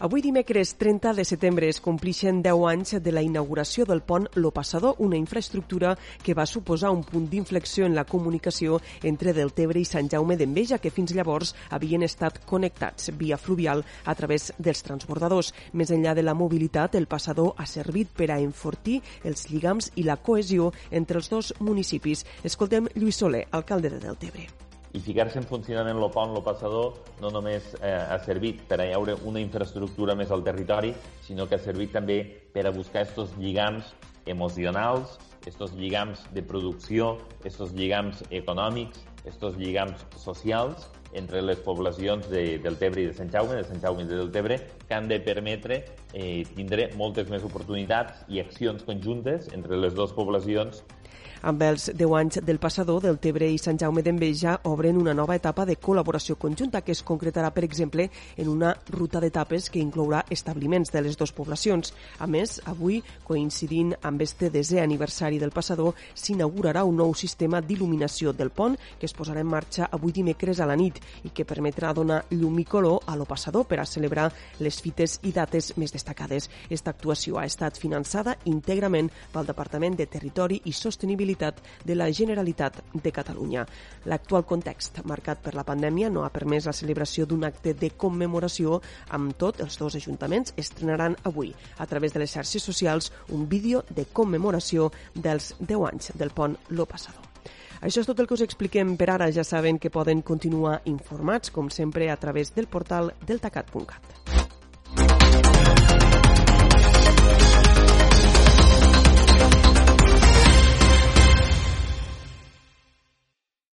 Avui dimecres 30 de setembre es complixen 10 anys de la inauguració del pont Lo Passador, una infraestructura que va suposar un punt d'inflexió en la comunicació entre Deltebre i Sant Jaume d'Enveja, que fins llavors havien estat connectats via fluvial a través dels transbordadors. Més enllà de la mobilitat, el passador ha servit per a enfortir els lligams i la cohesió entre els dos municipis. Escoltem Lluís Soler, alcalde de Deltebre i ficar-se en funcionament el pont, el passador, no només eh, ha servit per a haure una infraestructura més al territori, sinó que ha servit també per a buscar aquests lligams emocionals, aquests lligams de producció, aquests lligams econòmics, aquests lligams socials entre les poblacions de, del Tebre i de Sant Jaume, de Sant Jaume i de Deltebre, que han de permetre eh, tindre moltes més oportunitats i accions conjuntes entre les dues poblacions amb els 10 anys del passador, del Tebre i Sant Jaume d'Enveja obren una nova etapa de col·laboració conjunta que es concretarà, per exemple, en una ruta d'etapes que inclourà establiments de les dues poblacions. A més, avui, coincidint amb este desè aniversari del passador, s'inaugurarà un nou sistema d'il·luminació del pont que es posarà en marxa avui dimecres a la nit i que permetrà donar llum i color a lo passador per a celebrar les fites i dates més destacades. Esta actuació ha estat finançada íntegrament pel Departament de Territori i Sostenibilitat de la Generalitat de Catalunya. L'actual context, marcat per la pandèmia, no ha permès la celebració d'un acte de commemoració amb tot els dos ajuntaments estrenaran avui, a través de les xarxes socials, un vídeo de commemoració dels 10 anys del pont Lo Passador. Això és tot el que us expliquem per ara. Ja saben que poden continuar informats, com sempre, a través del portal deltacat.cat.